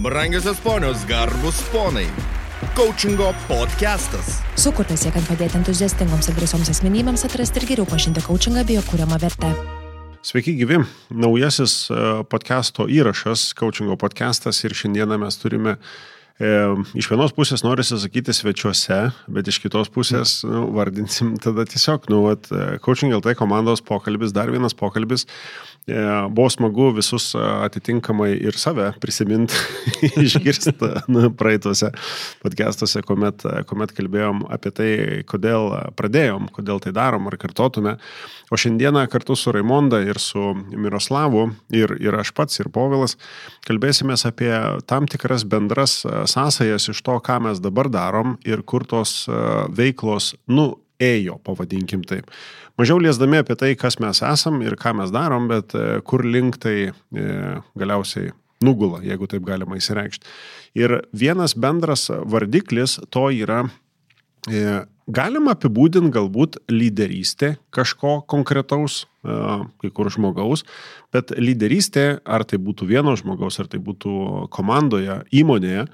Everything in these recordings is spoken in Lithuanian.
Brangiosios ponios, garbus ponai. Coachingo podcastas. Sukurtas siekiant padėti entuziastingoms ir drąsioms asmenybėms atrasti ir geriau pažinti coachingą bei jo kūriamą vertę. Sveiki gyvi, naujasis e, podcast'o įrašas, coachingo podcastas ir šiandieną mes turime e, iš vienos pusės norisi sakyti svečiuose, bet iš kitos pusės nu, vardinsim tada tiesiog, nu, vat, e, coaching LT komandos pokalbis, dar vienas pokalbis. E, buvo smagu visus e, atitinkamai ir save prisiminti, išgirsti praeituose podcastuose, kuomet, kuomet kalbėjom apie tai, kodėl pradėjom, kodėl tai darom ar kartotume. O šiandieną kartu su Raimonda ir su Miroslavu ir, ir aš pats ir Povilas kalbėsime apie tam tikras bendras e, sąsajas iš to, ką mes dabar darom ir kur tos veiklos, nu, ėjo, pavadinkim taip. Mažiau liesdami apie tai, kas mes esam ir ką mes darom, bet e, kur link tai e, galiausiai nugula, jeigu taip galima įsireikšti. Ir vienas bendras vardiklis to yra, e, galima apibūdinti galbūt lyderystė kažko konkretaus, kai kur žmogaus, bet lyderystė, ar tai būtų vieno žmogaus, ar tai būtų komandoje, įmonėje,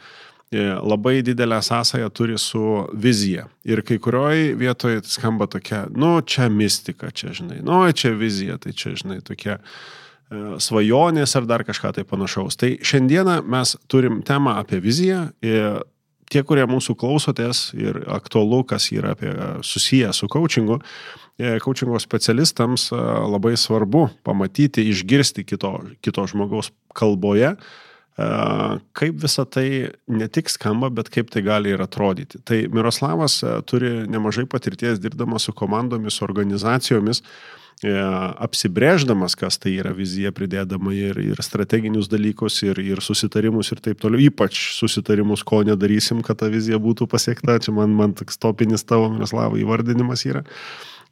labai didelę sąsąją turi su vizija. Ir kai kurioj vietoje skamba tokia, nu, čia mistika, čia, žinai, nu, čia vizija, tai čia, žinai, tokia e, svajonės ar dar kažką tai panašaus. Tai šiandieną mes turim temą apie viziją ir tie, kurie mūsų klausotės ir aktualu, kas yra apie, susiję su coachingu, coachingo specialistams e, labai svarbu pamatyti, išgirsti kito, kito žmogaus kalboje, kaip visa tai ne tik skamba, bet kaip tai gali ir atrodyti. Tai Miroslavas turi nemažai patirties dirbdamas su komandomis, organizacijomis, apsibrėždamas, kas tai yra vizija, pridėdama ir, ir strateginius dalykus, ir, ir susitarimus ir taip toliau, ypač susitarimus, ko nedarysim, kad ta vizija būtų pasiekta. Čia man, man toks topinis tavo Miroslavų įvardinimas yra.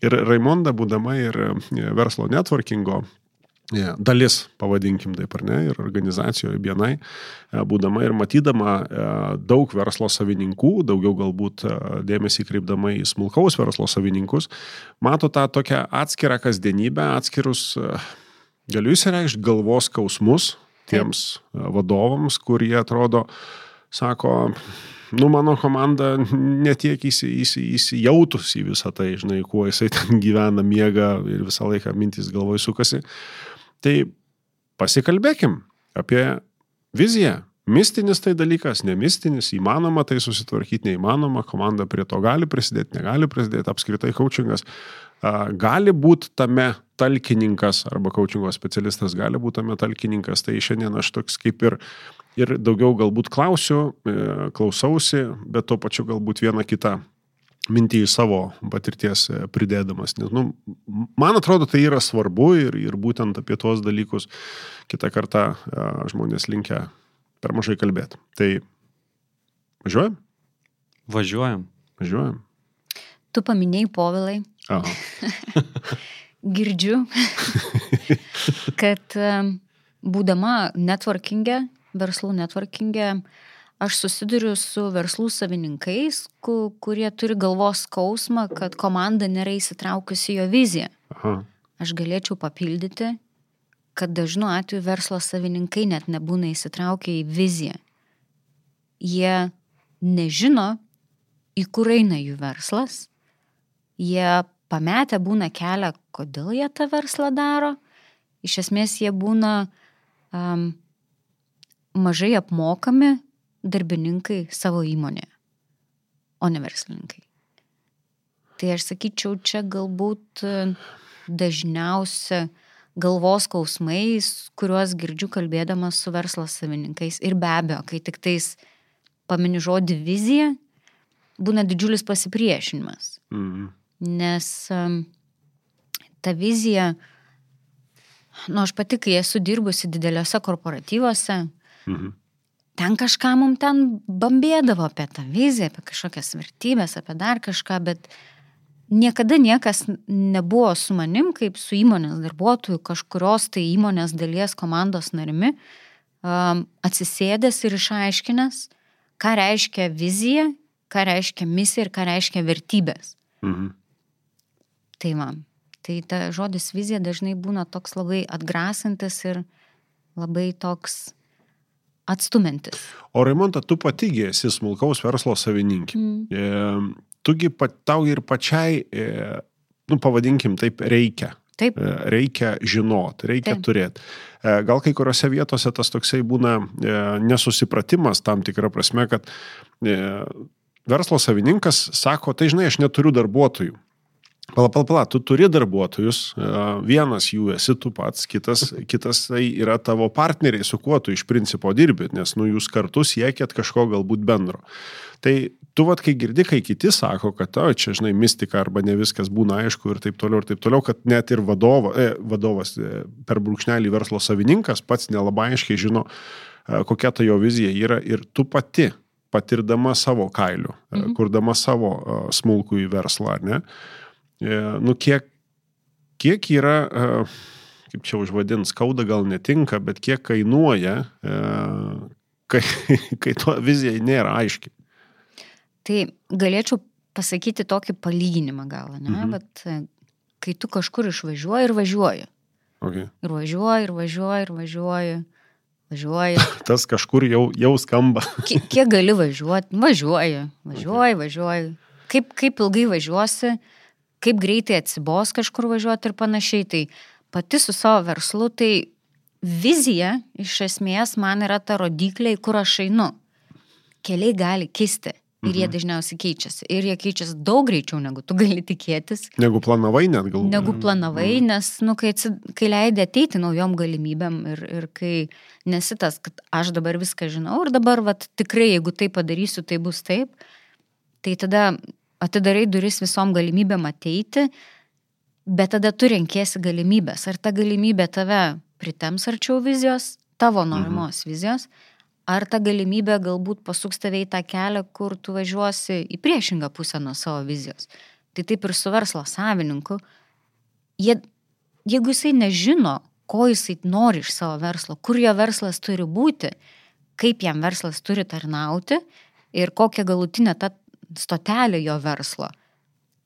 Ir Raimonda, būdama ir verslo networkingo yeah, dalis, pavadinkim taip ar ne, ir organizacijoje vienai, e, būdama ir matydama e, daug verslo savininkų, daugiau galbūt e, dėmesį kreipdama į smulkaus verslo savininkus, mato tą tokią atskirą kasdienybę, atskirus, galiu įsireikšti, galvos skausmus tiems vadovams, kurie atrodo, sako, nu, mano komanda netiek įsi, įsi, įsijautus į visą tai, žinai, kuo jisai ten gyvena, miega ir visą laiką mintis galvoj sukasi. Tai pasikalbėkim apie viziją. Mistinis tai dalykas, nemistinis, įmanoma tai susitvarkyti, neįmanoma, komanda prie to gali prisidėti, negali prisidėti, apskritai coachingas gali būti tame talkininkas arba coachingo specialistas gali būti tame talkininkas, tai šiandien aš toks kaip ir, ir daugiau galbūt klausiu, e, klausausi, bet tuo pačiu galbūt vieną kitą mintį į savo patirties e, pridėdamas. Nes, nu, man atrodo, tai yra svarbu ir, ir būtent apie tuos dalykus kitą kartą a, žmonės linkia per mažai kalbėti. Tai važiuojam? Važiuojam. Važiuojam. Tu paminėjai povilai. Girdžiu, kad būdama networkingė, verslų networkingė, aš susiduriu su verslų savininkais, ku, kurie turi galvos skausmą, kad komanda nėra įsitraukusi jo viziją. Aha. Aš galėčiau papildyti, kad dažnu atveju verslo savininkai net nebūna įsitraukę į viziją. Jie nežino, į kur eina jų verslas, jie pametę būna kelią, kodėl jie tą verslą daro. Iš esmės jie būna um, mažai apmokami darbininkai savo įmonėje, o ne verslininkai. Tai aš sakyčiau, čia galbūt e, dažniausia galvos skausmais, kuriuos girdžiu kalbėdamas su verslo savininkais. Ir be abejo, kai tik tais pamini žodį vizija, būna didžiulis pasipriešinimas. Mhm. Nes um, ta vizija, nu aš pati, kai esu dirbusi dideliuose korporatyvuose, mhm ten kažką mum ten bambėdavo apie tą viziją, apie kažkokias vertybės, apie dar kažką, bet niekada niekas nebuvo su manim, kaip su įmonės darbuotojų, kažkurios tai įmonės dalies komandos narimi, um, atsisėdęs ir išaiškinęs, ką reiškia vizija, ką reiškia misija ir ką reiškia vertybės. Mhm. Tai man. Tai ta žodis vizija dažnai būna toks labai atgrasantis ir labai toks atstumantis. O Raimonta, tu patigi esi smulkaus verslo savininkė. Mm. E, tugi pat, tau ir pačiai, e, nu pavadinkim taip, reikia. Taip. E, reikia žinot, reikia turėti. E, gal kai kuriuose vietose tas toksai būna e, nesusipratimas tam tikrą prasme, kad e, verslo savininkas sako, tai žinai, aš neturiu darbuotojų. Pala, pala, pala, tu turi darbuotojus, e, vienas jų esi tu pats, kitas, kitas tai yra tavo partneriai, su kuo tu iš principo dirbi, nes nu jūs kartu siekėt kažko galbūt bendro. Tai tu vad, kai girdi, kai kiti sako, kad o, čia, žinai, mistika arba ne viskas būna aišku ir taip toliau ir taip toliau, kad net ir vadovo, e, vadovas e, per brūkšnelį verslo savininkas pats nelabai aiškiai žino, e, kokia ta jo vizija yra ir tu pati patirdama savo kailių, mhm. kurdama savo e, smulkų į verslą, ne? E, nu, kiek, kiek yra, e, kaip čia užvadint, skauda gal netinka, bet kiek kainuoja, e, kai, kai to vizija nėra aiški. Tai galėčiau pasakyti tokį palyginimą gal, ne? Mhm. Bet kai tu kažkur išvažiuoji ir važiuoji. Okay. Ir važiuoji, ir važiuoji, ir važiuoji. Važiuoji. Tas kažkur jau, jau skamba. Kiek, kiek gali važiuoti? Važiuoji, važiuoji, važiuoji. Kaip, kaip ilgai važiuosi, kaip greitai atsibos kažkur važiuoti ir panašiai. Tai pati su savo verslu, tai vizija iš esmės man yra ta rodiklė, į kur aš einu. Keliai gali kisti. Ir jie dažniausiai keičiasi. Ir jie keičiasi daug greičiau, negu tu gali tikėtis. Negu planavai net galbūt. Negu planavai, nes, nu, kai, atsi, kai leidai ateiti naujom galimybėm ir, ir kai nesitas, kad aš dabar viską žinau ir dabar, vat, tikrai, jeigu tai padarysiu, tai bus taip, tai tada atidarai duris visom galimybėm ateiti, bet tada tu renkėsi galimybės. Ar ta galimybė tave pritems arčiau vizijos, tavo norimos mhm. vizijos, ar ta galimybė galbūt pasuks tave į tą kelią, kur tu važiuosi į priešingą pusę nuo savo vizijos. Tai taip ir su verslo savininku. Jie, jeigu jisai nežino, ko jisai nori iš savo verslo, kur jo verslas turi būti, kaip jam verslas turi tarnauti ir kokia galutinė ta stotelė jo verslo.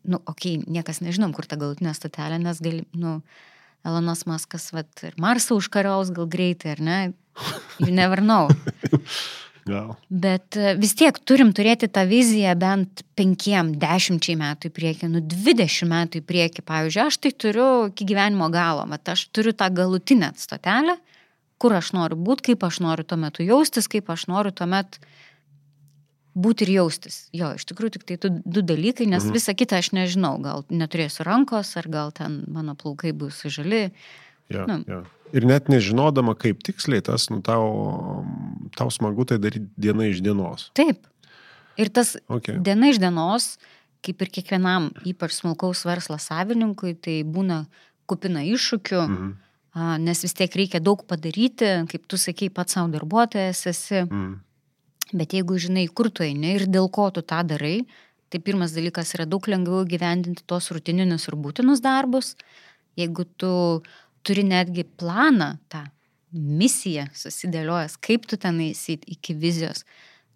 Nu, okei, okay, niekas nežinom, kur ta galutinė stotelė, nes gali, nu, Elonas Maskas, vat, ir Marsą užkariaus gal greitai, ar ne? You never know. Gal. Bet e, vis tiek turim turėti tą viziją bent penkiem, dešimčiai metų į priekį, nu dvidešimt metų į priekį. Pavyzdžiui, aš tai turiu iki gyvenimo galo, bet aš turiu tą galutinę stotelę, kur aš noriu būti, kaip aš noriu tuo metu jaustis, kaip aš noriu tuo metu būti ir jaustis. Jo, iš tikrųjų tik tai du dalykai, nes mhm. visą kitą aš nežinau, gal neturėsiu rankos, ar gal ten mano plaukai bus žali. Ja, Nu. ja. Ir net nežinodama, kaip tiksliai tas, nu, tau, tau smagu tai daryti diena iš dienos. Taip. Ir tas Okay. diena iš dienos, kaip ir kiekvienam, ypač smulkaus verslo savininkui, tai būna kupina iššūkių, Mhm. nes vis tiek reikia daug padaryti, kaip tu sakei, pats savo darbuotojas esi. Mhm. Bet jeigu žinai, kur tu eini ir dėl ko tu tą darai, tai pirmas dalykas yra daug lengviau gyvendinti tos rutininius ir būtinus darbus. Jeigu tu turi netgi planą, tą misiją susidėliojęs, kaip tu ten eisi iki vizijos,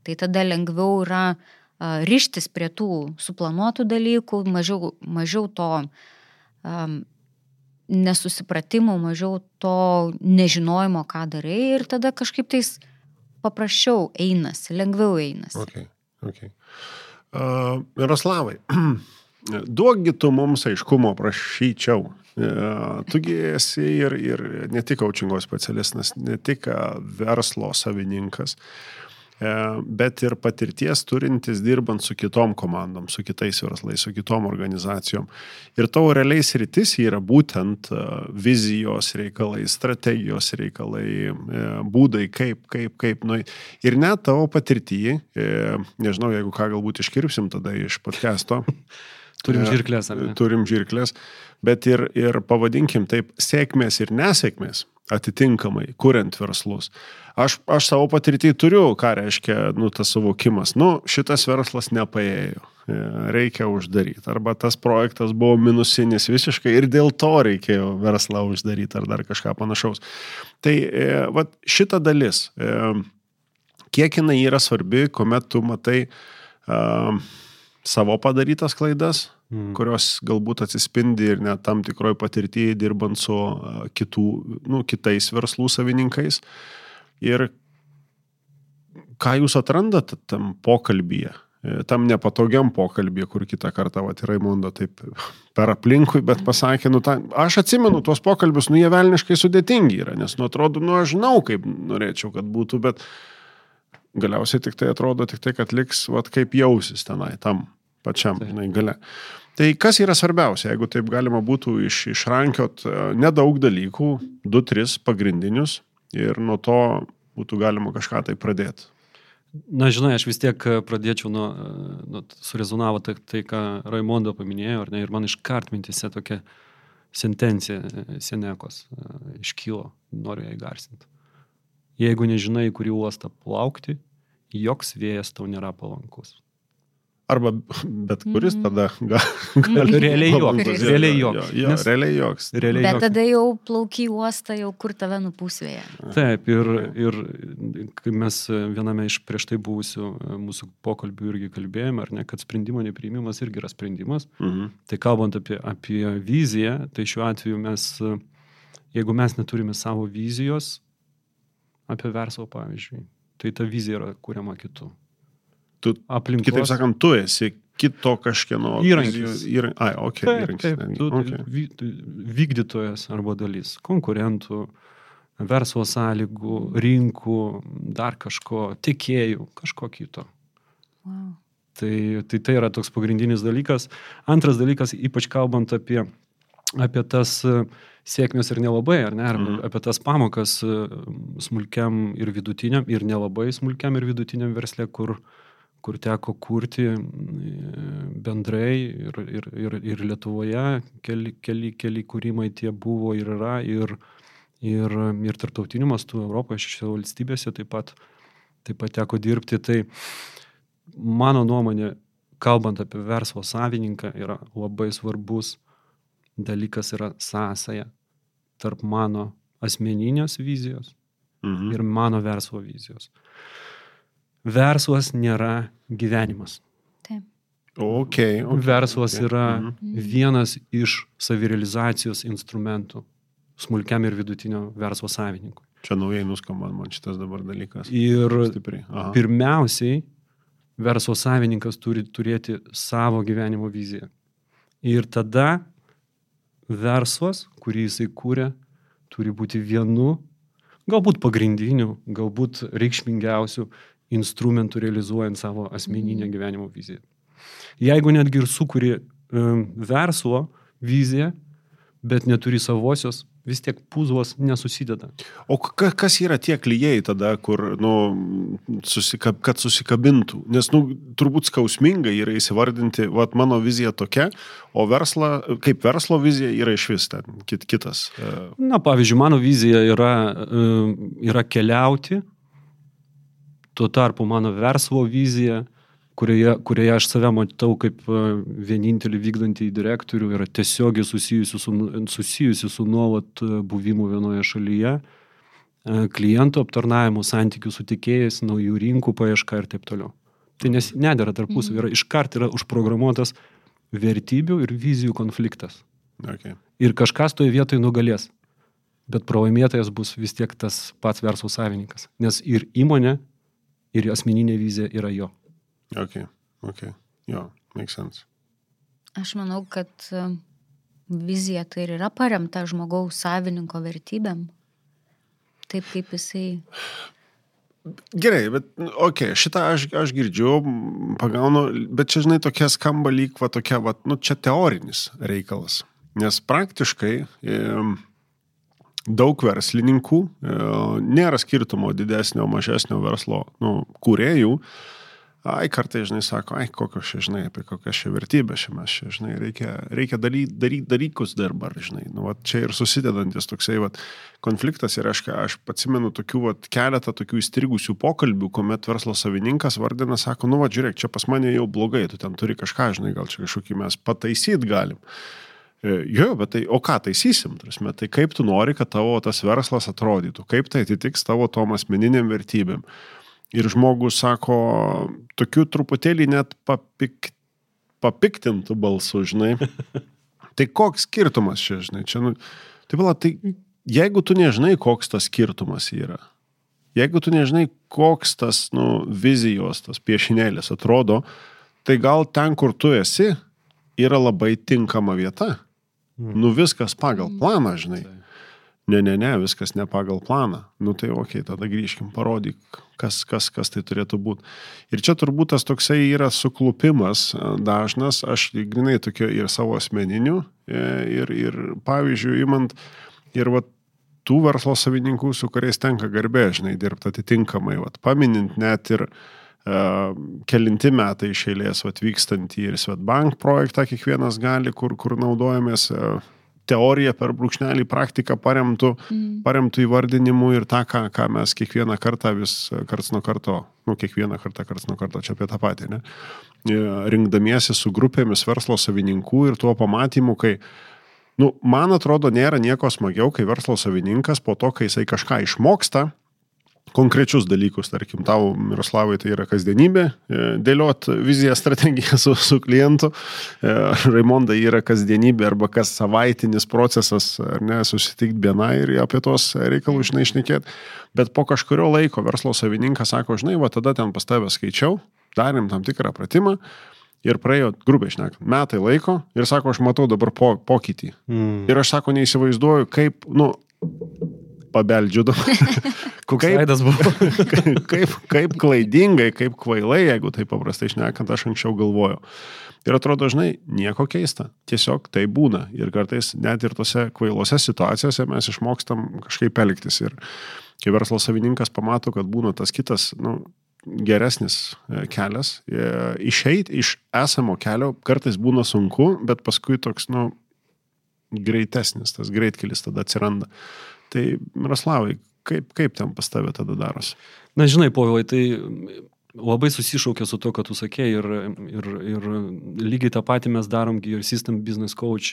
tai tada lengviau yra ryštis prie tų suplanuotų dalykų, mažiau, mažiau to um, nesusipratimų, mažiau to nežinojimo, ką darai ir tada kažkaip tais paprasčiau einasi, lengviau einasi. Okay. Okay. Uh, Miroslavai, duokgi tu mums aiškumo, prašyčiau. Uh, tugi esi ir, ir ne tik coachingo specialistas, ne tik uh, verslo savininkas, uh, bet ir patirties turintis dirbant su kitom komandom, su kitais verslais, su kitom organizacijom. Ir tavo realiais rytis yra būtent uh, vizijos reikalai, strategijos reikalai, uh, būdai, kaip, kaip, kaip. Nu, ir net tavo patirtyje, nežinau, jeigu ką galbūt iškirpsim tada iš podcast'o. Turim E, žirklės, ar ne? Turim žirklės, bet ir, ir pavadinkim taip, sėkmės ir nesėkmės atitinkamai, kuriant verslus. Aš, aš savo patirtį turiu, ką reiškia, nu, tas suvokimas, nu, šitas verslas nepaėjo, e, reikia uždaryti, arba tas projektas buvo minusinis visiškai ir dėl to reikėjo verslą uždaryti ar dar kažką panašaus. Tai, e, va, šita dalis, e, kiek jinai yra svarbi, kuomet tu matai e, savo padarytas klaidas, Mm. kurios galbūt atsispindi ir net tam tikroj patirtyje dirbant su kitų, nu, kitais verslų savininkais. Ir ką jūs atrandat tam pokalbyje, e, tam nepatogiam pokalbėje, kur kitą kartą, va, Raimundo taip per aplinkui, bet pasakė, nu, ta, aš atsimenu tuos pokalbius, nu, jie velniškai sudėtingi yra, nes, nu, atrodo, nu, aš žinau, kaip norėčiau, kad būtų, bet galiausiai tik tai atrodo, tik tai, kad liks, va, kaip jausis tenai, tam pačiam, žinai, gale. Tai kas yra svarbiausia, jeigu taip galima būtų iš, išrankiot e, nedaug dalykų, du, tris pagrindinius ir nuo to būtų galima kažką tai pradėti. Na, žinai, aš vis tiek pradėčiau nuo, nuo surezonavo tai, tai, ką Raimondo paminėjo, ar ne, ir man iškart mintise tokia sentencija Senekos e, iškylo, noriu ją įgarsinti. Jeigu nežinai, kurį uostą plaukti, joks vėjas tau nėra palankus. Arba bet kuris Mhm. tada gal, Gali realiai joks. Jo, Realiai jo, joks. Jo, Nes- realiai joks. Realiai Bet joks. tada jau plauky uostą, jau kur tave nupūsvėja. Taip, ir, ir kai mes viename iš prieš tai buvusių e, mūsų pokalbių irgi kalbėjome, ar ne, kad sprendimo nepriimimas irgi yra sprendimas. Mhm. Tai kalbant apie, apie viziją, tai šiuo atveju mes, e, jeigu mes neturime savo vizijos apie verslą, pavyzdžiui, tai ta vizija yra kuriama kitų. Tu, Aplinkos. kitaip sakant, tu esi kito kažkieno Įrankis. Įrank, ai, ok, Taip, įrankis. taip, tu, okay. vy, vykdytojas arba dalis konkurentų, verslo sąlygų, rinkų, dar kažko, tiekėjų, kažko kito. Wow. Tai, tai tai yra toks pagrindinis dalykas. Antras dalykas, ypač kalbant apie, apie tas e, sėkmės ir nelabai, ar ne, arba Mhm. apie tas pamokas e, smulkiam ir vidutiniam, ir nelabai smulkiam ir vidutiniam versle, kur, kur teko kurti e, bendrai ir, ir, ir, ir Lietuvoje keli, keli, keli kūrimai tie buvo ir yra, ir, ir, ir tarptautiniu mastu Europoje, šešiose valstybėse taip pat, taip pat teko dirbti. Tai mano nuomonė, kalbant apie verslo savininką, yra labai svarbus dalykas yra sąsaja tarp mano asmeninės vizijos Mhm. ir mano verslo vizijos. Verslas nėra gyvenimas. Taip. Okay, okay, Verslas okay. yra Mhm. vienas iš savirealizacijos instrumentų smulkiam ir vidutinio verslo savininkui. Čia naujai nuskamba man šitas dabar dalykas. Ir pirmiausiai verslo savininkas turi turėti savo gyvenimo viziją. Ir tada verslas, kurį jisai kūrė, turi būti vienu, galbūt pagrindiniu, galbūt reikšmingiausiu instrumentu realizuojant savo asmeninę gyvenimo viziją. Jeigu netgi ir sukūri um, verslo viziją, bet neturi savosios, vis tiek puzlas nesusideda. O ka, kas yra tie klyjei tada, kur, nu, susikab, kad susikabintų? Nes, nu, turbūt skausmingai yra įsivardinti, va, mano vizija tokia, o versla, kaip verslo vizija yra iš vis ten kit, kitas. e, Na, pavyzdžiui, mano vizija yra, yra keliauti, tuo tarpu mano verslo vizija, kurioje, kurioje aš save matau kaip e, vienintelį vykdantį direktorių, yra tiesiogiai susijusi su, nu, susijusi su nuolat e, buvimu vienoje šalyje, e, klientų aptarnavimu, santykių su tikėjais, naujų rinkų paieška ir taip toliau. Tai nes nedėra tarpusavį, yra iškart yra užprogramuotas vertybių ir vizijų konfliktas Okay. ir kažkas toje vietoje nugalės. Bet pralaimėtojas bus vis tiek tas pats verslo savininkas. Nes ir įmonė, ir asmeninė vizija yra jo. Okay. Okay. Jo, makes sense. Aš manau, kad e, vizija tai ir yra paremta žmogaus savininko vertybėm. Taip kaip jisai. Gerai, bet, okei, okay, šitą aš, aš girdžiu, pagaunu, bet čia, žinai, tokia skamba lyg, va, tokia, va, nu, čia teorinis reikalas. Nes praktiškai e, daug verslininkų, e, nėra skirtumo didesnio, mažesnio verslo, nu, kūrėjų, ai, kartai, žinai, sako, ai, kokios čia, žinai, apie kokias čia vertybės čia mes čia, žinai, reikia, reikia daryti dary, dalykus dabar, žinai, nu, va, čia ir susidedantis toksai, va, konfliktas ir aš, aš atsimenu tokių, va, keletą tokių įstrigusių pokalbių, kuomet verslo savininkas vardina, sako, nu, va, žiūrėk, čia pas mane jau blogai, tu ten turi kažką, žinai, gal čia kažkokį mes pataisyti galim. E, Jo, bet tai, o ką taisysim, tarsi, tai kaip tu nori, kad tavo tas verslas atrodytų, kaip tai atitiks tavo tom asmeniniam vertybėm. Ir žmogus sako, tokių truputėlį net papik, papiktintų balsų, žinai. tai koks skirtumas čia, žinai, čia, nu, tai pala, tai jeigu tu nežinai, koks tas skirtumas yra, Jeigu tu nežinai, koks tas nu, vizijos, tas piešinėlis atrodo, tai gal ten, kur tu esi, yra labai tinkama vieta. Nu viskas pagal planą, žinai. Ne, ne, ne, viskas ne pagal planą. Nu tai ok, tada grįžkim, parodyk, kas, kas, kas tai turėtų būti. Ir čia turbūt tas toksai yra suklupimas e, dažnas, aš grinai tokio ir savo asmeniniu, e, ir, ir pavyzdžiui, imant ir va tų verslo savininkų, su kuriais tenka garbė, žinai, dirbti atitinkamai, va, paminint net ir uh, kelinti metai iš eilės atvykstantį ir Svetbank projektą kiekvienas gali, kur, kur naudojamės uh, teoriją per brūkšnelį praktiką paremtų, mm. paremtų įvardinimu ir tą, ką, ką mes kiekvieną kartą vis karts nuo karto, nu, kiekvieną kartą karts nuo karto čia apie tą patį, ne, rinkdamiesi su grupėmis verslo savininkų ir tuo pamatymu, kai Nu, man atrodo, nėra nieko smagiau, kai verslo savininkas po to, kai jisai kažką išmoksta, konkrečius dalykus, tarkim, tau, Miroslavai, tai yra kasdienybė, e, dėliot viziją, strategiją su, su klientu, e, Raimondai yra kasdienybė arba kas savaitinis procesas, ar ne, susitikti viena ir apie tos reikalus, žinai, išnekėti, bet po kažkurio laiko verslo savininkas sako, žinai, va tada ten pas tavę skaičiau, darėm tam tikrą pratimą, Ir praėjo, grubiai šnekant, metai laiko ir sako, aš matau dabar po, pokytį. Mm. Ir aš sako, neįsivaizduoju, kaip, nu, pabeldžiu dabar. Buvo? kaip, kaip klaidingai, kaip kvailai, jeigu tai paprastai šnekant, aš anksčiau galvojau. Ir atrodo, žinai, nieko keista. Tiesiog tai būna. Ir kartais net ir tose kvailose situacijose mes išmokstam kažkaip elgtis. Ir kai verslo savininkas pamato, kad būna tas kitas, nu, geresnis e, kelias. E, išeiti iš esamo kelio kartais būna sunku, bet paskui toks, nu, greitesnis, tas greitkelis tada atsiranda. Tai, Miroslavai, kaip, kaip ten pas tavę tada darosi? Na, žinai, povilai, tai labai susišaukia su to, ką tu sakėjai ir, ir, ir lygiai tą patį mes darom ir System Business Coach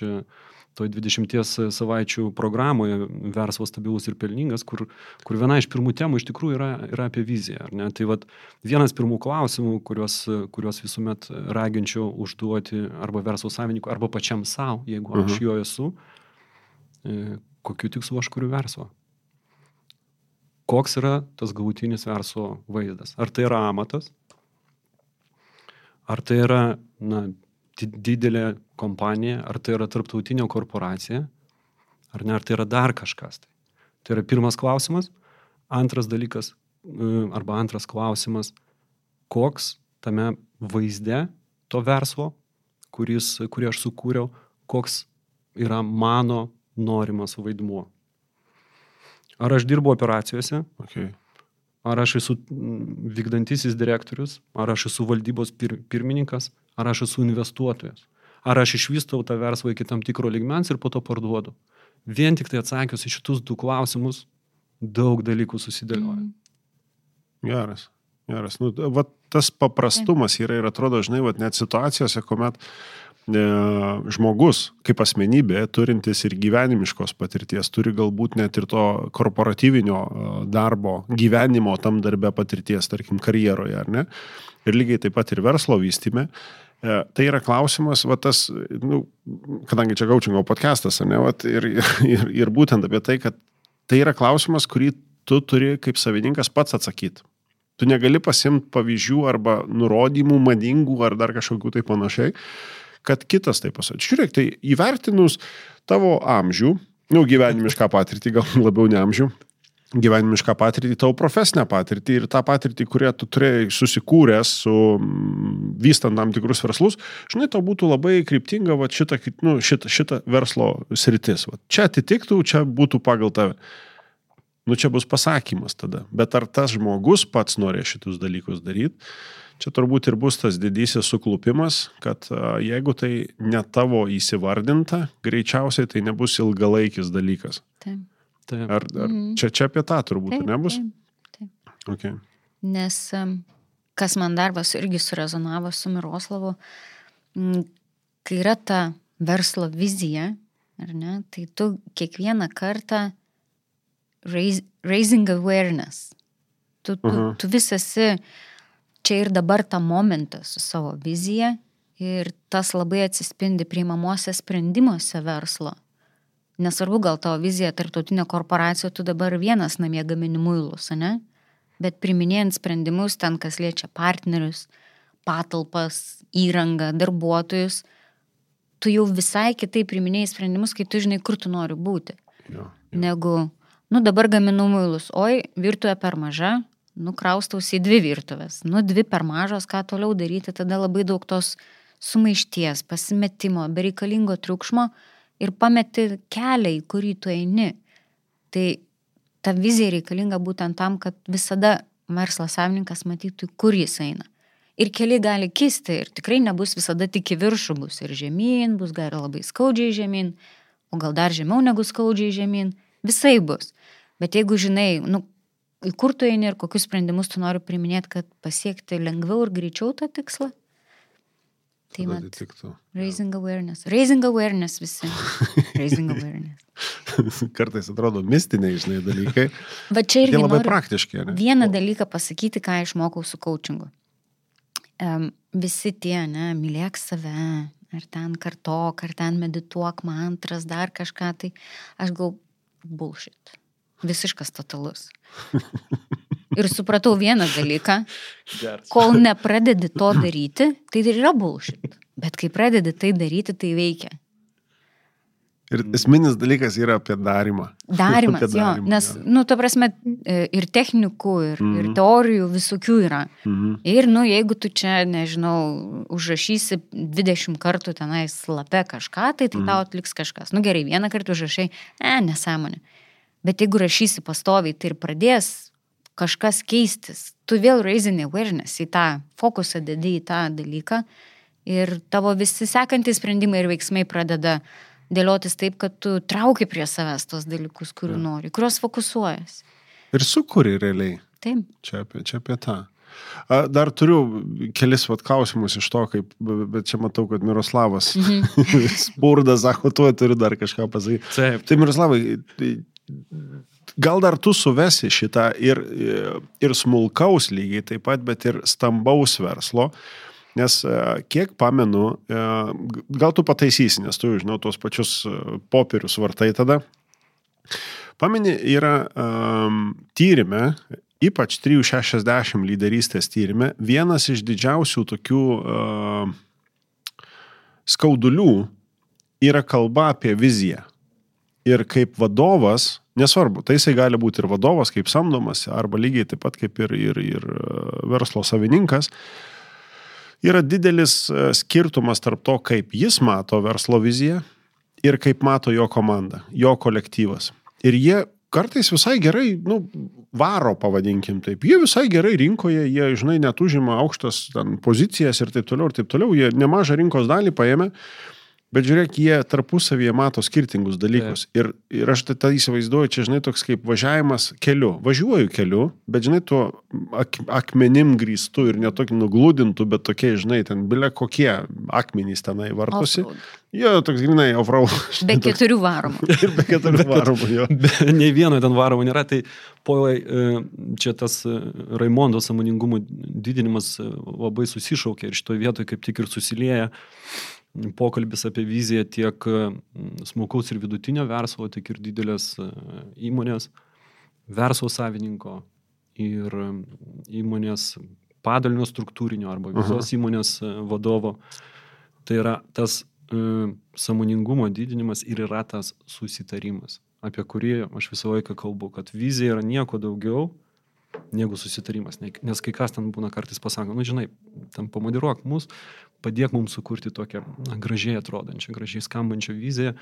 toj 20 savaičių programoje verslo stabilus ir pelningas, kur, kur viena iš pirmų temų iš tikrųjų yra, yra apie viziją. Tai vat, vienas pirmų klausimų, kuriuos, kuriuos visuomet raginčiau užduoti arba verslo savininkui, arba pačiam savo, jeigu aš uh mhm. -huh. jo esu, e, kokiu tikslu aš kuriu verslo. Koks yra tas galutinis verslo vaizdas? Ar tai yra amatas? Ar tai yra na, didelė kompanija, ar tai yra tarptautinė korporacija, ar ne, ar tai yra dar kažkas. Tai, tai yra pirmas klausimas. Antras dalykas, e, arba antras klausimas, koks tame vaizde to verslo, kuris, kurį aš sukūriau, koks yra mano norimas vaidmuo. Ar aš dirbu operacijose? Okay. Ar aš esu vykdantisis direktorius, ar aš esu valdybos pir pirmininkas, ar aš esu investuotojas. Ar aš išvystau tą verslą iki tam tikro ligmens ir po to parduodu. Vien tik tai atsakius į šitus du klausimus, daug dalykų susidėlioja. Mm. Geras. Geras. Nu, va, tas paprastumas yra ir atrodo, žinai, va, net situacijose, kuomet e, žmogus kaip asmenybė, turintis ir gyvenimiškos patirties, turi galbūt net ir to korporatyvinio e, darbo, gyvenimo tam darbe patirties, tarkim, karjeroje, ar ne? Ir lygiai taip pat ir verslo vystime. E, tai yra klausimas, va tas, nu, kadangi čia gaučingo podcastas, ne, va, ir, ir, ir būtent apie tai, kad tai yra klausimas, kurį tu turi kaip savininkas pats atsakyti. Tu negali pasimti pavyzdžių arba nurodymų madingų ar dar kažkokių tai panašiai, kad kitas tai pasakytų. Žiūrėk, tai įvertinus tavo amžių, nu, gyvenimišką patirtį, gal labiau ne amžių, gyvenimišką patirtį, tavo profesinę patirtį ir tą patirtį, kurią tu turėjai susikūręs su mm, vystant tam tikrus verslus, žinai, tau būtų labai kryptinga va, šita, nu, šita, šita verslo sritis. Va. Čia atitiktų, čia būtų pagal tave. Nu, čia bus pasakymas tada. Bet ar tas žmogus pats norė šitus dalykus daryti? Čia turbūt ir bus tas didysis suklupimas, kad jeigu tai ne tavo įsivardinta, greičiausiai tai nebus ilgalaikis dalykas. Taip. Taip. Ar, ar mm. čia, čia apie tą turbūt taip, nebus? Taip. taip. Okay. Nes kas man darbas irgi surezonavo su Miroslavu, kai yra ta verslo vizija, ar ne, tai tu kiekvieną kartą raise, raising awareness. Tu, tu, uh -huh. tu vis esi čia ir dabar tą momentą su savo vizija ir tas labai atsispindi priimamuose sprendimuose verslo. Nesvarbu, gal tavo vizija tarptautinė korporacija, tu dabar vienas namie gamini muilus, ne? Bet priminėjant sprendimus ten, kas liečia partnerius, patalpas, įrangą, darbuotojus, tu jau visai kitaip priminėjai sprendimus, kai tu žinai, kur tu nori būti. Jo. Negu, nu dabar gaminu muilus, oi, virtuvė per maža, nu kraustausi į dvi virtuvės, nu dvi per mažos, ką toliau daryti, tada labai daug tos sumaišties, pasimetimo, bereikalingo triukšmo ir pameti kelią, į kurį tu eini. Tai ta vizija reikalinga būtent tam, kad visada verslo savininkas matytų, kur jis eina. Ir keliai gali kisti ir tikrai nebus visada tik į viršų, bus ir žemyn, bus gal labai skaudžiai žemyn, o gal dar žemiau negu skaudžiai žemyn, visai bus. Bet jeigu žinai, nu, į kur tu eini ir kokius sprendimus tu nori priminėti, kad pasiekti lengviau ir greičiau tą tikslą, tai atitiktų. raising awareness. Raising awareness visi. Raising awareness. Kartais atrodo mistiniai, žinai, dalykai. Va čia irgi labai noriu praktiški, ne? vieną dalyką pasakyti, ką išmokau su coachingu. Um, visi tie, ne, mylėk save, ar ten kartok, ar ten medituok mantras, dar kažką, tai aš gal bullshit. Visiškas totalus. Ir supratau vieną dalyką, kol nepradedi to daryti, tai ir yra bullshit. Bet kai pradedi tai daryti, tai veikia. Ir esminis dalykas yra apie darimą. Darimas, Apie jo, darymą, nes, jo. nu, ta prasme, e, ir technikų, ir, mm. ir Mhm. teorijų visokių yra. Mhm. Ir, nu, jeigu tu čia, nežinau, užrašysi 20 kartų tenais lape kažką, tai tai Mhm. tau atliks kažkas. Nu gerai, vieną kartą užrašai, e, nesąmonė. Bet jeigu rašysi pastoviai, tai ir pradės kažkas keistis. Tu vėl raisini awareness į tą fokusą dedi į tą dalyką ir tavo visi sekantys sprendimai ir veiksmai pradeda dėliotis taip, kad tu trauki prie savęs tos dalykus, kurių Jo. nori, kuriuos fokusuojas. Ir sukuri realiai. Taip. Čia apie, čia apie tą. A, Dar turiu kelis vat, klausimus iš to, kaip, bet čia matau, kad Miroslavas Mhm. spurda, sako, tu turiu dar kažką pasakyti. Taip, Tai Miroslavai, gal dar tu suvesi šitą ir, ir smulkaus lygiai taip pat, bet ir stambaus verslo. Nes e, kiek pamenu, e, gal tu pataisysi, nes tu, žinau, tuos pačius e, popierius vartai tada. Pameni, yra um, tyrimė, ypač 360 lyderystės tyrimė, vienas iš didžiausių tokių uh, skaudulių yra kalba apie viziją. Ir kaip vadovas, nesvarbu, tai jisai gali būti ir vadovas, kaip samdomas, arba lygiai taip pat kaip ir, ir, ir e, verslo savininkas, yra didelis e, skirtumas tarp to, kaip jis mato verslo viziją ir kaip mato jo komanda, jo kolektyvas. Ir jie kartais visai gerai, nu, varo, pavadinkim taip. Jie visai gerai rinkoje, jie, žinai, net užima aukštas ten, pozicijas ir taip toliau, ir taip toliau. Jie nemažą rinkos dalį paėmė, bet žiūrėk, jie tarpusavyje mato skirtingus dalykus. Ir, ir aš tai tą įsivaizduoju, čia, žinai, toks kaip važiavimas keliu. Važiuoju keliu, bet, žinai, tuo ak akmenim grįstų ir netokį nuglūdintų, bet tokie, žinai, ten bile kokie akmenys tenai vartosi. Jo, toks grinai off-road. Be keturių varomų. Ir be keturių varomų jo. Be, nei vieno ten varomo nėra, tai poilai, e, čia tas e, Raimondo samoningumo didinimas e, labai susišaukia ir šitoje vietoje kaip tik ir susilieja pokalbis apie viziją tiek e, smulkaus ir vidutinio verslo, tiek ir didelės e, įmonės, verslo savininko ir e, įmonės padalinio struktūrinio arba visos įmonės e, vadovo. Tai yra tas e, samoningumo didinimas ir yra tas susitarimas, apie kurį aš visą laiką kalbu, kad vizija yra nieko daugiau negu susitarimas. Ne- Nes kai kas ten būna kartais pasako, nu žinai, tam pamodiruok mus, padėk mums sukurti tokią na, gražiai atrodančią, gražiai skambančią viziją.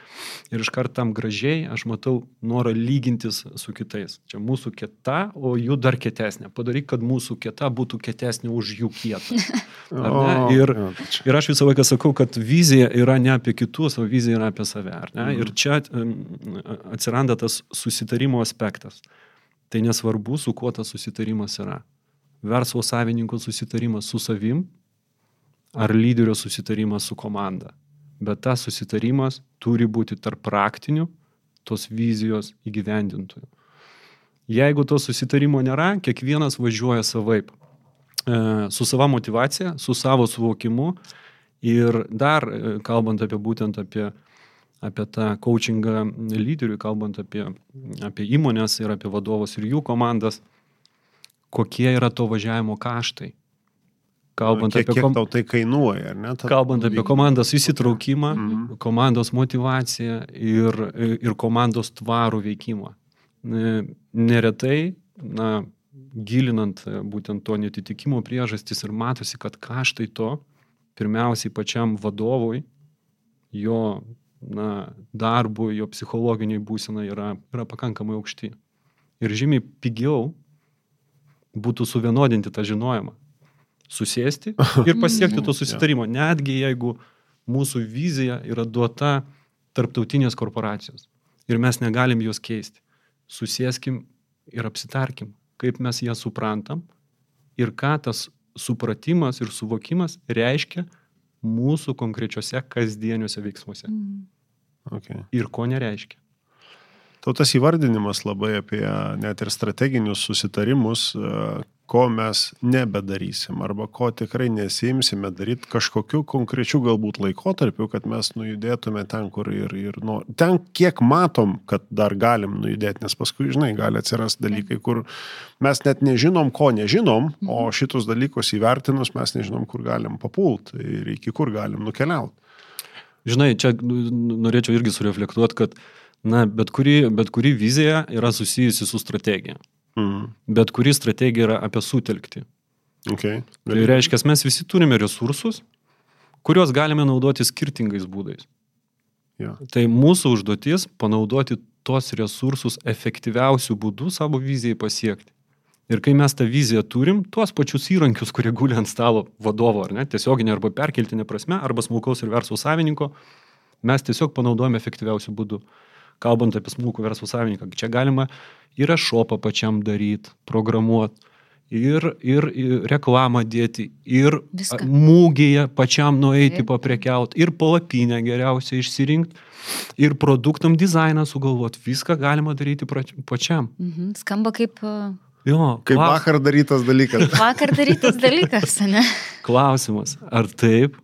Ir iš karto tam gražiai aš matau norą lygintis su kitais. Čia mūsų kieta, o jų dar kietesnė. Padaryk, kad mūsų kieta būtų kietesnė už jų kietą. Ir, ir aš visą laiką sakau, kad vizija yra ne apie kitus, o vizija yra apie save. Mhm. Ir čia atsiranda tas susitarimo aspektas. Tai nesvarbu, su kuo tas susitarimas yra. Verslo savininko susitarimas su savim ar lyderio susitarimas su komanda. Bet tas susitarimas turi būti tarp praktinių tos vizijos įgyvendintojų. Jeigu to susitarimo nėra, kiekvienas važiuoja savaip. E, Su sava motivacija, su savo suvokimu ir dar e, kalbant apie būtent apie, apie tą coachingą lyderiui, kalbant apie, apie įmonės ir apie vadovus ir jų komandas, kokie yra to važiavimo kaštai. Kalbant kiek, apie, kiek kom... tau tai kainuoja, ar ne? Ta, Kalbant apie komandos įsitraukimą, Mhm. komandos motivaciją ir, ir komandos tvarų veikimą. Ne- Neretai, na, gilinant e, būtent to netitikimo priežastis ir matosi, kad kaštai to pirmiausiai pačiam vadovui, jo na, darbui, jo psichologiniai būsenai yra, yra pakankamai aukšti. Ir žymiai pigiau būtų suvienodinti tą žinojimą. Susėsti ir pasiekti to susitarimo. Netgi jeigu mūsų vizija yra duota tarptautinės korporacijos ir mes negalim jos keisti. Susėskim ir apsitarkim, kaip mes ją suprantam ir ką tas supratimas ir suvokimas reiškia mūsų konkrečiose kasdieniuose veiksmuose. Mm. okay. Ir ko nereiškia. Tau tas įvardinimas labai apie net ir strateginius susitarimus, ko mes nebedarysim arba ko tikrai nesimsime daryti kažkokiu konkrečiu galbūt laikotarpiu, kad mes nujudėtume ten, kur ir, ir nu, ten, kiek matom, kad dar galim nujudėti, nes paskui, žinai, gali atsirasti dalykai, kur mes net nežinom, ko nežinom, o šitus dalykus įvertinus mes nežinom, kur galim papult ir iki kur galim nukeliauti. Žinai, čia norėčiau irgi sureflektuoti, kad na, bet, kuri, bet kuri vizija yra susijusi su strategija. Mhm. Bet kuri strategija yra apie sutelkti. Okay. Tai reiškia, mes visi turime resursus, kuriuos galime naudoti skirtingais būdais. Jo. Tai mūsų užduotis panaudoti tos resursus efektyviausių būdų savo vizijai pasiekti. Ir kai mes tą viziją turim, tuos pačius įrankius, kurie guli ant stalo vadovo, ar ne, tiesioginė arba perkeltinė prasme, arba smulkaus ir verslo savininko, mes tiesiog panaudojame efektyviausių būdų. Kalbant apie smulkų verslo savininką, čia galima ir šopą pačiam daryti, programuoti, ir, ir, ir reklamą dėti, ir Viską. a, mūgėje pačiam nueiti Taip. paprekiauti, ir palapinę geriausiai išsirinkti, ir produktam dizainą sugalvoti. Viską galima daryti pačiam. Mhm. Skamba kaip uh, Jo, Kaip klaus- vakar darytas dalykas. vakar darytas dalykas, ne? Klausimas, ar taip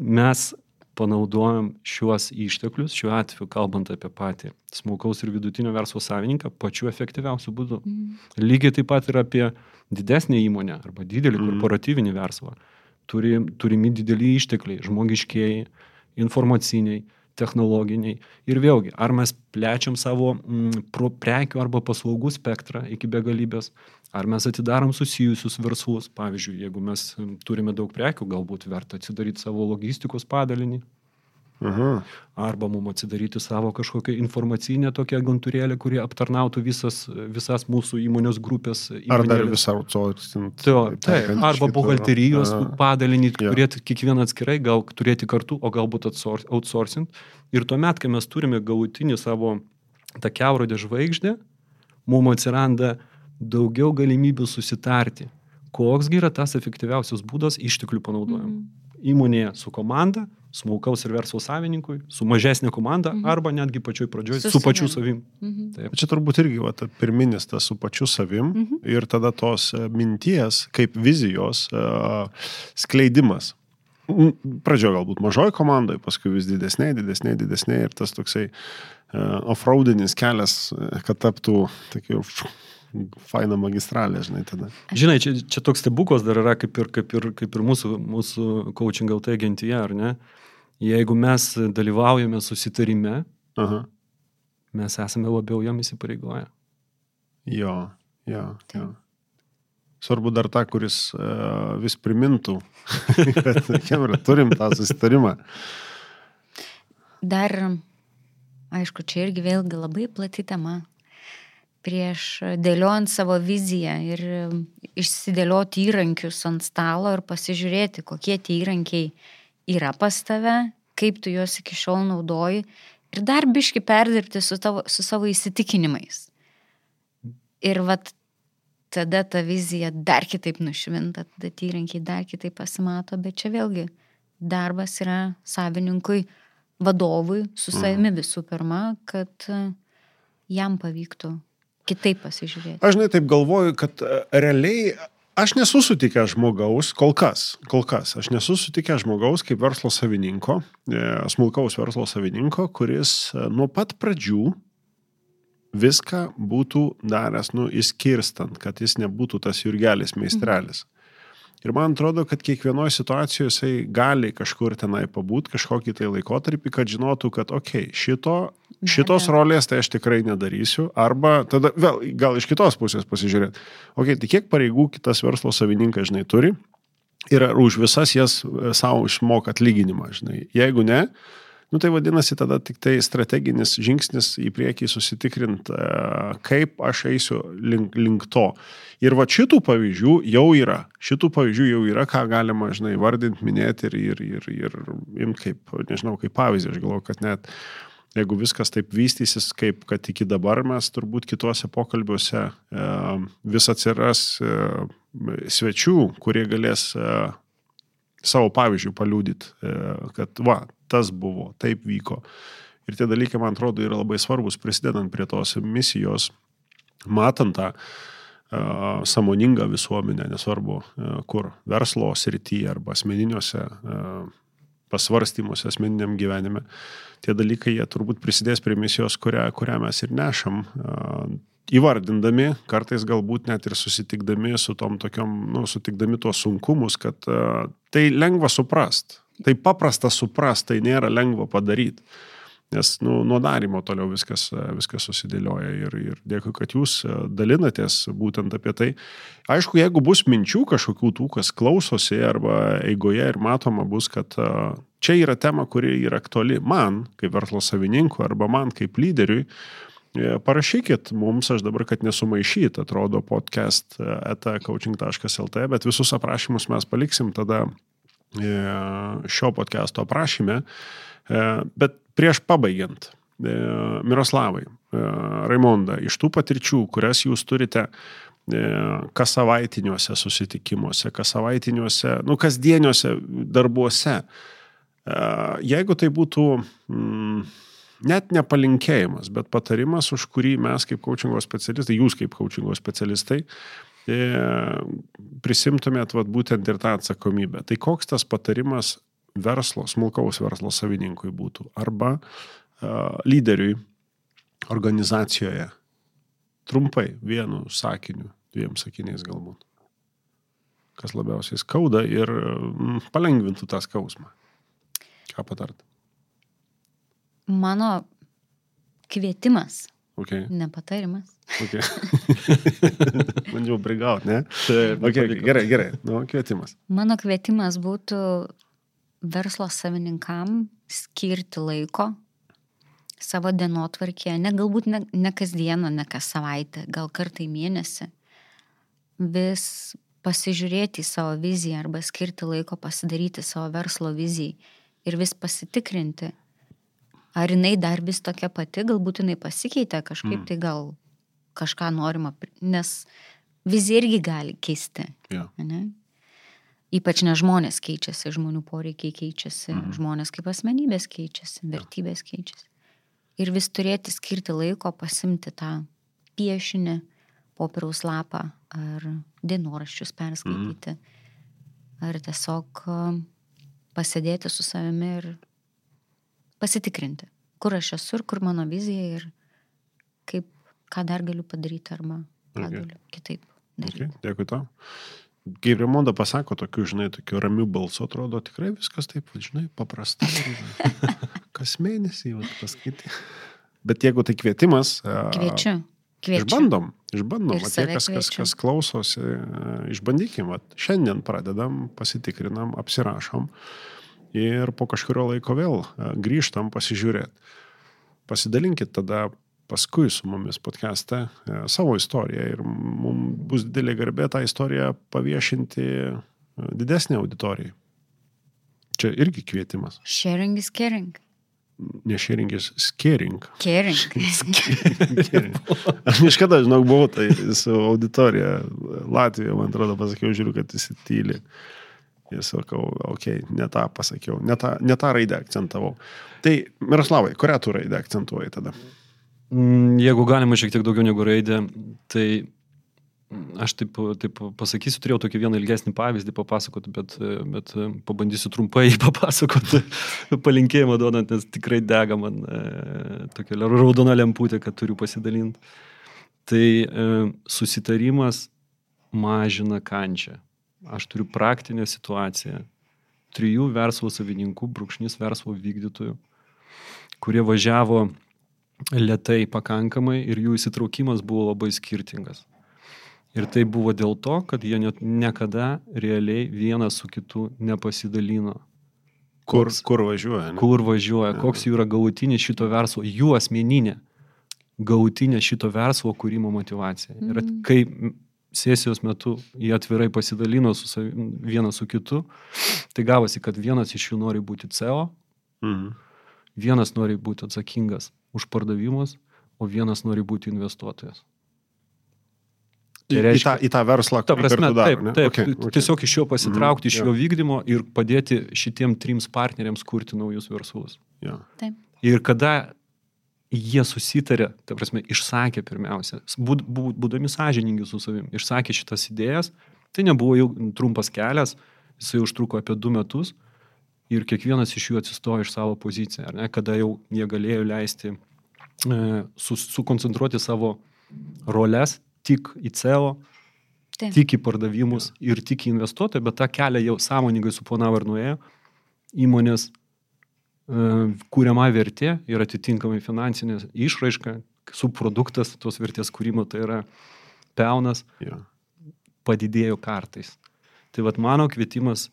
mes panaudojam šiuos išteklius, šiuo atveju kalbant apie patį smulkaus ir vidutinio verslo savininką, pačiu efektyviausiu būdu. Mhm. Lygiai taip pat ir apie didesnę įmonę arba didelį Mhm. korporatyvinį verslą. Turi, turimi dideli ištekliai, žmogiškieji, informaciniai, technologiniai. Ir vėlgi, ar mes plečiam savo mm, pro prekių arba paslaugų spektrą iki begalybės, ar mes atidarom susijusius verslus. Pavyzdžiui, jeigu mes turime daug prekių, galbūt verta atsidaryti savo logistikos padalinį, Aha. arba mums atsidaryti savo kažkokią informacinę tokią agentūrėlę, kuri aptarnautų visas, visas mūsų įmonės grupės. Ar dar įmonėlės. visą outsourcing? Taip, arba buhalterijos padalinį, Jo. turėti kiekvieną atskirai, gal turėti kartu, o galbūt outsour- outsourcing. Ir tuomet, kai mes turime galutinį savo tą keurodę žvaigždę, mums atsiranda daugiau galimybių susitarti, koksgi yra tas efektyviausias būdas išteklių panaudojimo. Mhm. Įmonėje su komanda, smulkaus ir verslo savininkui, su mažesnė komanda, Mhm. arba netgi pačioj pradžioj Su su, pačiu savim. Mhm. Taip. Čia turbūt irgi va, ta pirminis tas su pačiu savim Mhm. ir tada tos e, minties kaip vizijos uh, skleidimas. Pradžioje galbūt mažoji komandai, paskui vis didesniai, didesniai, didesniai ir tas toksai uh, offroadinis kelias, kad taptų tokiu faina magistralė, žinai, tada. Žinai, čia, čia toks stebuklas dar yra kaip ir, kaip ir, kaip ir mūsų, mūsų coaching LT agentyje, ar ne? Jeigu mes dalyvaujame susitarime, Aha. mes esame labiau jam įsipareigoję. Jo, jo, jo. Svarbu dar tą, kuris uh, vis primintų, kad Kemra, turim tą susitarimą. Dar, aišku, čia irgi vėlgi labai plati tema. Prieš dėliojant savo viziją ir išsidėlioti įrankius ant stalo ir pasižiūrėti, kokie tie įrankiai yra pas tave, kaip tu juos iki šiol naudoji ir dar biški perdirbti su, tavo, su savo įsitikinimais. Ir vat tada ta vizija dar kitaip nušvinta, tada tie įrankiai dar kitaip pasimato, bet čia vėlgi darbas yra savininkui, vadovui, su savimi visų pirma, kad e, jam pavyktų kitaip pasižiūrėti. Aš žinai taip galvoju, kad e, realiai aš nesu sutikęs žmogaus, kol kas, kol kas, aš nesu sutikęs žmogaus kaip verslo savininko, e, smulkaus verslo savininko, kuris e, nuo pat pradžių viską būtų daręs, nu, įskirstant, kad jis nebūtų tas jurgelis meistrelis. Ir man atrodo, kad kiekvienoje situacijoje jisai gali kažkur tenai pabūt, kažkokį tai laikotarpį, kad žinotų, kad, okei, okay, šito, šitos rolės tai aš tikrai nedarysiu. Arba tada vėl, gal iš kitos pusės pasižiūrėti, okei, okay, tai kiek pareigų kitas verslo savininkas, žinai, turi ir už visas jas e, savo išmoka atlyginimą, žinai. Jeigu ne, Nu tai vadinasi tada tik tai strateginis žingsnis į priekį susitikrint, e, kaip aš eisiu link, link to. Ir va šitų pavyzdžių jau yra. Šitų pavyzdžių jau yra, ką galima, žinai, vardinti, minėti ir, ir, ir, ir imti kaip, nežinau, kaip pavyzdį. Aš galvoju, kad net jeigu viskas taip vystysis, kaip kad iki dabar mes turbūt kituose pokalbiuose e, vis atsiras e, svečių, kurie galės savo pavyzdžių paliūdyti, kad va, tas buvo, taip vyko. Ir tie dalykai, man atrodo, yra labai svarbus, prisidedant prie tos misijos, matant tą uh, samoningą visuomenę, nesvarbu uh, kur, verslo srityje arba asmeniniuose uh, pasvarstymuose, asmeniniam gyvenime. Tie dalykai, jie turbūt prisidės prie misijos, kurią, kurią mes ir nešam, įvardindami, kartais galbūt net ir susitikdami su tom tokiom, nu, sutikdami tuos sunkumus, kad tai lengva suprast Tai paprasta suprasti, tai nėra lengva padaryti. Nes nu, nuo darimo toliau viskas, viskas susidėlioja ir, ir dėkui, kad jūs e, dalinatės būtent apie tai. Aišku, jeigu bus minčių kažkokių tų, kas klausosi arba eigoje ir matoma bus, kad e, čia yra tema, kuri yra aktuali man, kaip verslo savininkui, arba man kaip lyderiui, e, parašykit mums, aš dabar, kad nesumaišyt, atrodo podcast eta.coaching.lt, bet visus aprašymus mes paliksim tada šio podcast'o aprašyme. E, bet prieš pabaigiant, e, Miroslavai, Raimonda, iš tų patirčių, kurias jūs turite kas savaitiniuose susitikimuose, kas savaitiniuose, nu, kasdieniuose darbuose, jeigu tai būtų mm, net nepalinkėjimas, bet patarimas, už kurį mes kaip coachingo specialistai, jūs kaip coachingo specialistai, E, prisimtumėt vat, būtent ir tą atsakomybę. Tai koks tas patarimas verslo, smulkaus verslo savininkui būtų arba uh, lyderiui organizacijoje? Trumpai, vienu sakiniu, dviem sakiniais galbūt. Kas labiausiai skauda ir mm, palengvintų tą skausmą. Ką patart? Mano kvietimas Okay. Nepatarimas. Okay. Bandžiau prigauti, ne? Taip, okay, gerai, gerai. Nu, kvietimas. Mano kvietimas būtų verslo savininkam skirti laiko savo dienotvarkėje, ne galbūt ne, ne kasdieną, ne kas savaitę, gal kartą į mėnesį, vis pasižiūrėti į savo viziją arba skirti laiko pasidaryti savo verslo vizijai ir vis pasitikrinti, Ar jinai dar vis tokia pati, galbūt jinai pasikeitė kažkaip, mm. tai gal kažką norima, nes vizija irgi gali keisti. Yeah. Ne? Ypač ne žmonės keičiasi, žmonių poreikiai keičiasi, mm. žmonės kaip asmenybės keičiasi, vertybės yeah. keičiasi. Ir vis turėti skirti laiko pasimti tą piešinį, popieriaus lapą ar dienoraščius perskaityti. Mm. Ar tiesiog pasėdėti su savimi ir pasitikrinti, kur aš esu ir kur mano vizija ir kaip, ką dar galiu padaryti arba ką okay. galiu kitaip daryti. Okay. Dėkui tau. Kai Remonda pasako tokiu, žinai, tokiu ramiu balsu, atrodo tikrai viskas taip, žinai, paprastai. Kas mėnesį, va, paskaityti. Bet jeigu tai kvietimas. Kviečiu. Kviečiu. Išbandom, išbandom. Ir tie, kas, kas, kas klausosi, išbandykim. Vat, šiandien pradedam, pasitikrinam, apsirašom. Uh, ir po kažkurio laiko vėl e, grįžtam pasižiūrėti. Pasidalinkit tada paskui su mumis podcast'e e, savo istoriją ir mums bus didelė garbė tą istoriją paviešinti e, didesnė auditorijai. Čia irgi kvietimas. Sharing is caring. Ne sharing is scaring. Caring. caring. Aš niekada, žinok, buvau tai su auditorija Latvijoje, man atrodo, pasakiau, žiūriu, kad jis tyli. Ir sakau, okei, okay, ne tą pasakiau, ne tą, ne tą raidę akcentavau. Tai Miroslavai, kurią tu raidę akcentuoji tada? Mm, jeigu galima šiek tiek daugiau negu raidė, tai aš taip, taip pasakysiu, turėjau tokį vieną ilgesnį pavyzdį papasakoti, bet, bet pabandysiu trumpai papasakoti, palinkėjimą duodant, nes tikrai dega man e, tokia raudona lemputė, kad turiu pasidalinti. Tai e, susitarimas mažina kančią. Aš turiu praktinę situaciją. Trijų verslo savininkų, brūkšnys verslo vykdytojų, kurie važiavo lietai pakankamai ir jų įsitraukimas buvo labai skirtingas. Ir tai buvo dėl to, kad jie net niekada realiai vienas su kitu nepasidalino. Kur, koks, kur važiuoja? Ne? Kur važiuoja, koks jų yra galutinis šito verslo, jų asmeninė galutinė šito verslo kūrimo motivacija. Mm. Ir mhm. kai sesijos metu jie atvirai pasidalino su savim, vienas su kitu, tai gavosi, kad vienas iš jų nori būti CEO, mm. vienas nori būti atsakingas už pardavimus, o vienas nori būti investuotojas. Tai reiškia, į, tą, į tą verslą, ta prasme, daro, taip, ne? taip, okay, okay. tiesiog iš jo pasitraukti, mm, iš jo vykdymo ir padėti šitiem trims partneriams kurti naujus verslus. Yeah. Taip. Ir kada jie susitarė, ta prasme, išsakė pirmiausia, būd, būd, būdami sąžiningi su savim, išsakė šitas idėjas, tai nebuvo jau trumpas kelias, jisai užtruko apie du metus ir kiekvienas iš jų atsistojo iš savo poziciją, ne, kada jau jie galėjo leisti e, sukoncentruoti savo roles tik į CEO, Taip. tik į pardavimus ir tik į investuotoją, bet tą kelią jau sąmoningai suplanavo ir nuėjo. Įmonės kūriama vertė ir atitinkamai finansinė išraiška, subproduktas tos vertės kūrimo, tai yra pelnas, ja. padidėjo kartais. Tai vad mano kvietimas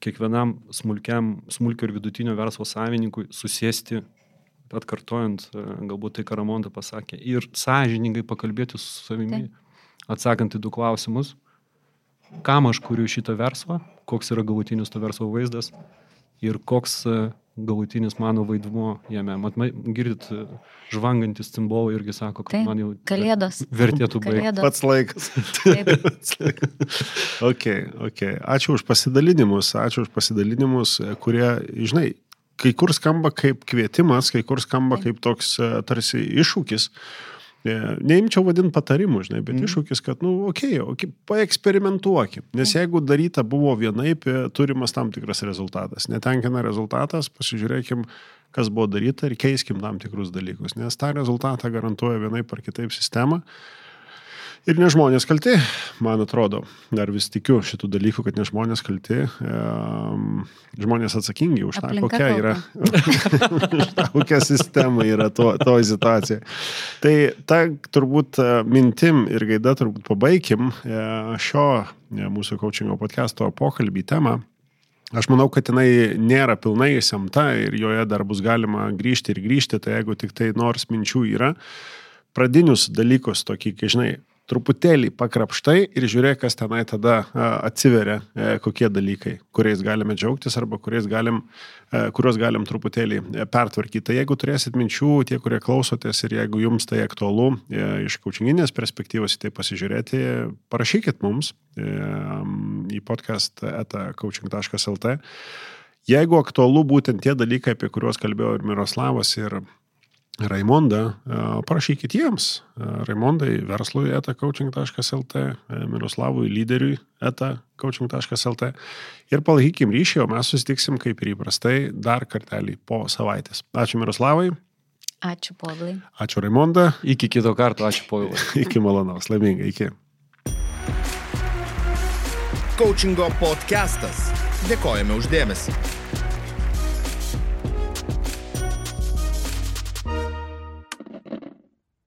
kiekvienam smulkiam, smulkio ir vidutinio verslo savininkui susėsti atkartojant e, galbūt tai, ką Ramonda pasakė, ir sąžiningai pakalbėti su savimi, atsakant į du klausimus, kam aš kuriu šitą verslą, koks yra galutinis to verslo vaizdas ir koks e, galutinis mano vaidmuo jame. Mat, girdit, e, žvangantis cimbolai irgi sako, kad Taip, man jau kalėdos. vertėtų baigti. Pats laikas. okay, okay. Ačiū už pasidalinimus, ačiū už pasidalinimus, kurie, žinai, kai kur skamba kaip kvietimas, kai kur skamba kaip toks e, tarsi iššūkis. E, neimčiau vadinti patarimų, žinai, bet mm. iššūkis, kad, nu, okei, okay, okay, paeksperimentuokim. Nes jeigu daryta buvo vienaip, e, turimas tam tikras rezultatas. Netenkina rezultatas, pasižiūrėkim, kas buvo daryta ir keiskim tam tikrus dalykus. Nes tą rezultatą garantuoja vienaip ar kitaip sistema. Ir ne žmonės kalti, man atrodo, dar vis tikiu šitų dalykų, kad ne žmonės kalti, žmonės atsakingi už tą, Aplinka kokia yra, kokia sistema yra to, to situacija. Tai ta turbūt e, mintim ir gaida turbūt pabaikim e, šio e, mūsų coachingo podcast'o pokalbį temą. Aš manau, kad jinai nėra pilnai įsemta ir joje dar bus galima grįžti ir grįžti, tai jeigu tik tai nors minčių yra, pradinius dalykus, tokį, kai žinai, truputėlį pakrapštai ir žiūrėk, kas tenai tada atsiveria, e, kokie dalykai, kuriais galime džiaugtis arba galim, e, kuriuos galim truputėlį e, pertvarkyti. Tai jeigu turėsit minčių, tie, kurie klausotės ir jeigu jums tai aktualu iš kaučinginės perspektyvos į tai pasižiūrėti, parašykit mums į podcast eta.coaching.lt. Jeigu aktualu būtent tie dalykai, apie kuriuos kalbėjo ir Miroslavas, ir Raimondą, parašykit jiems. Raimondai verslui eta coaching.lt, Miroslavui lyderiui eta coaching.lt ir palaikykim ryšį, o mes susitiksim kaip ir įprastai dar kartelį po savaitės. Ačiū Miroslavai. Ačiū Povilai. Ačiū Raimonda. Iki kito karto, ačiū Povilai. iki malonaus, laimingai, iki. Coachingo podcastas. Dėkojame uždėmesi.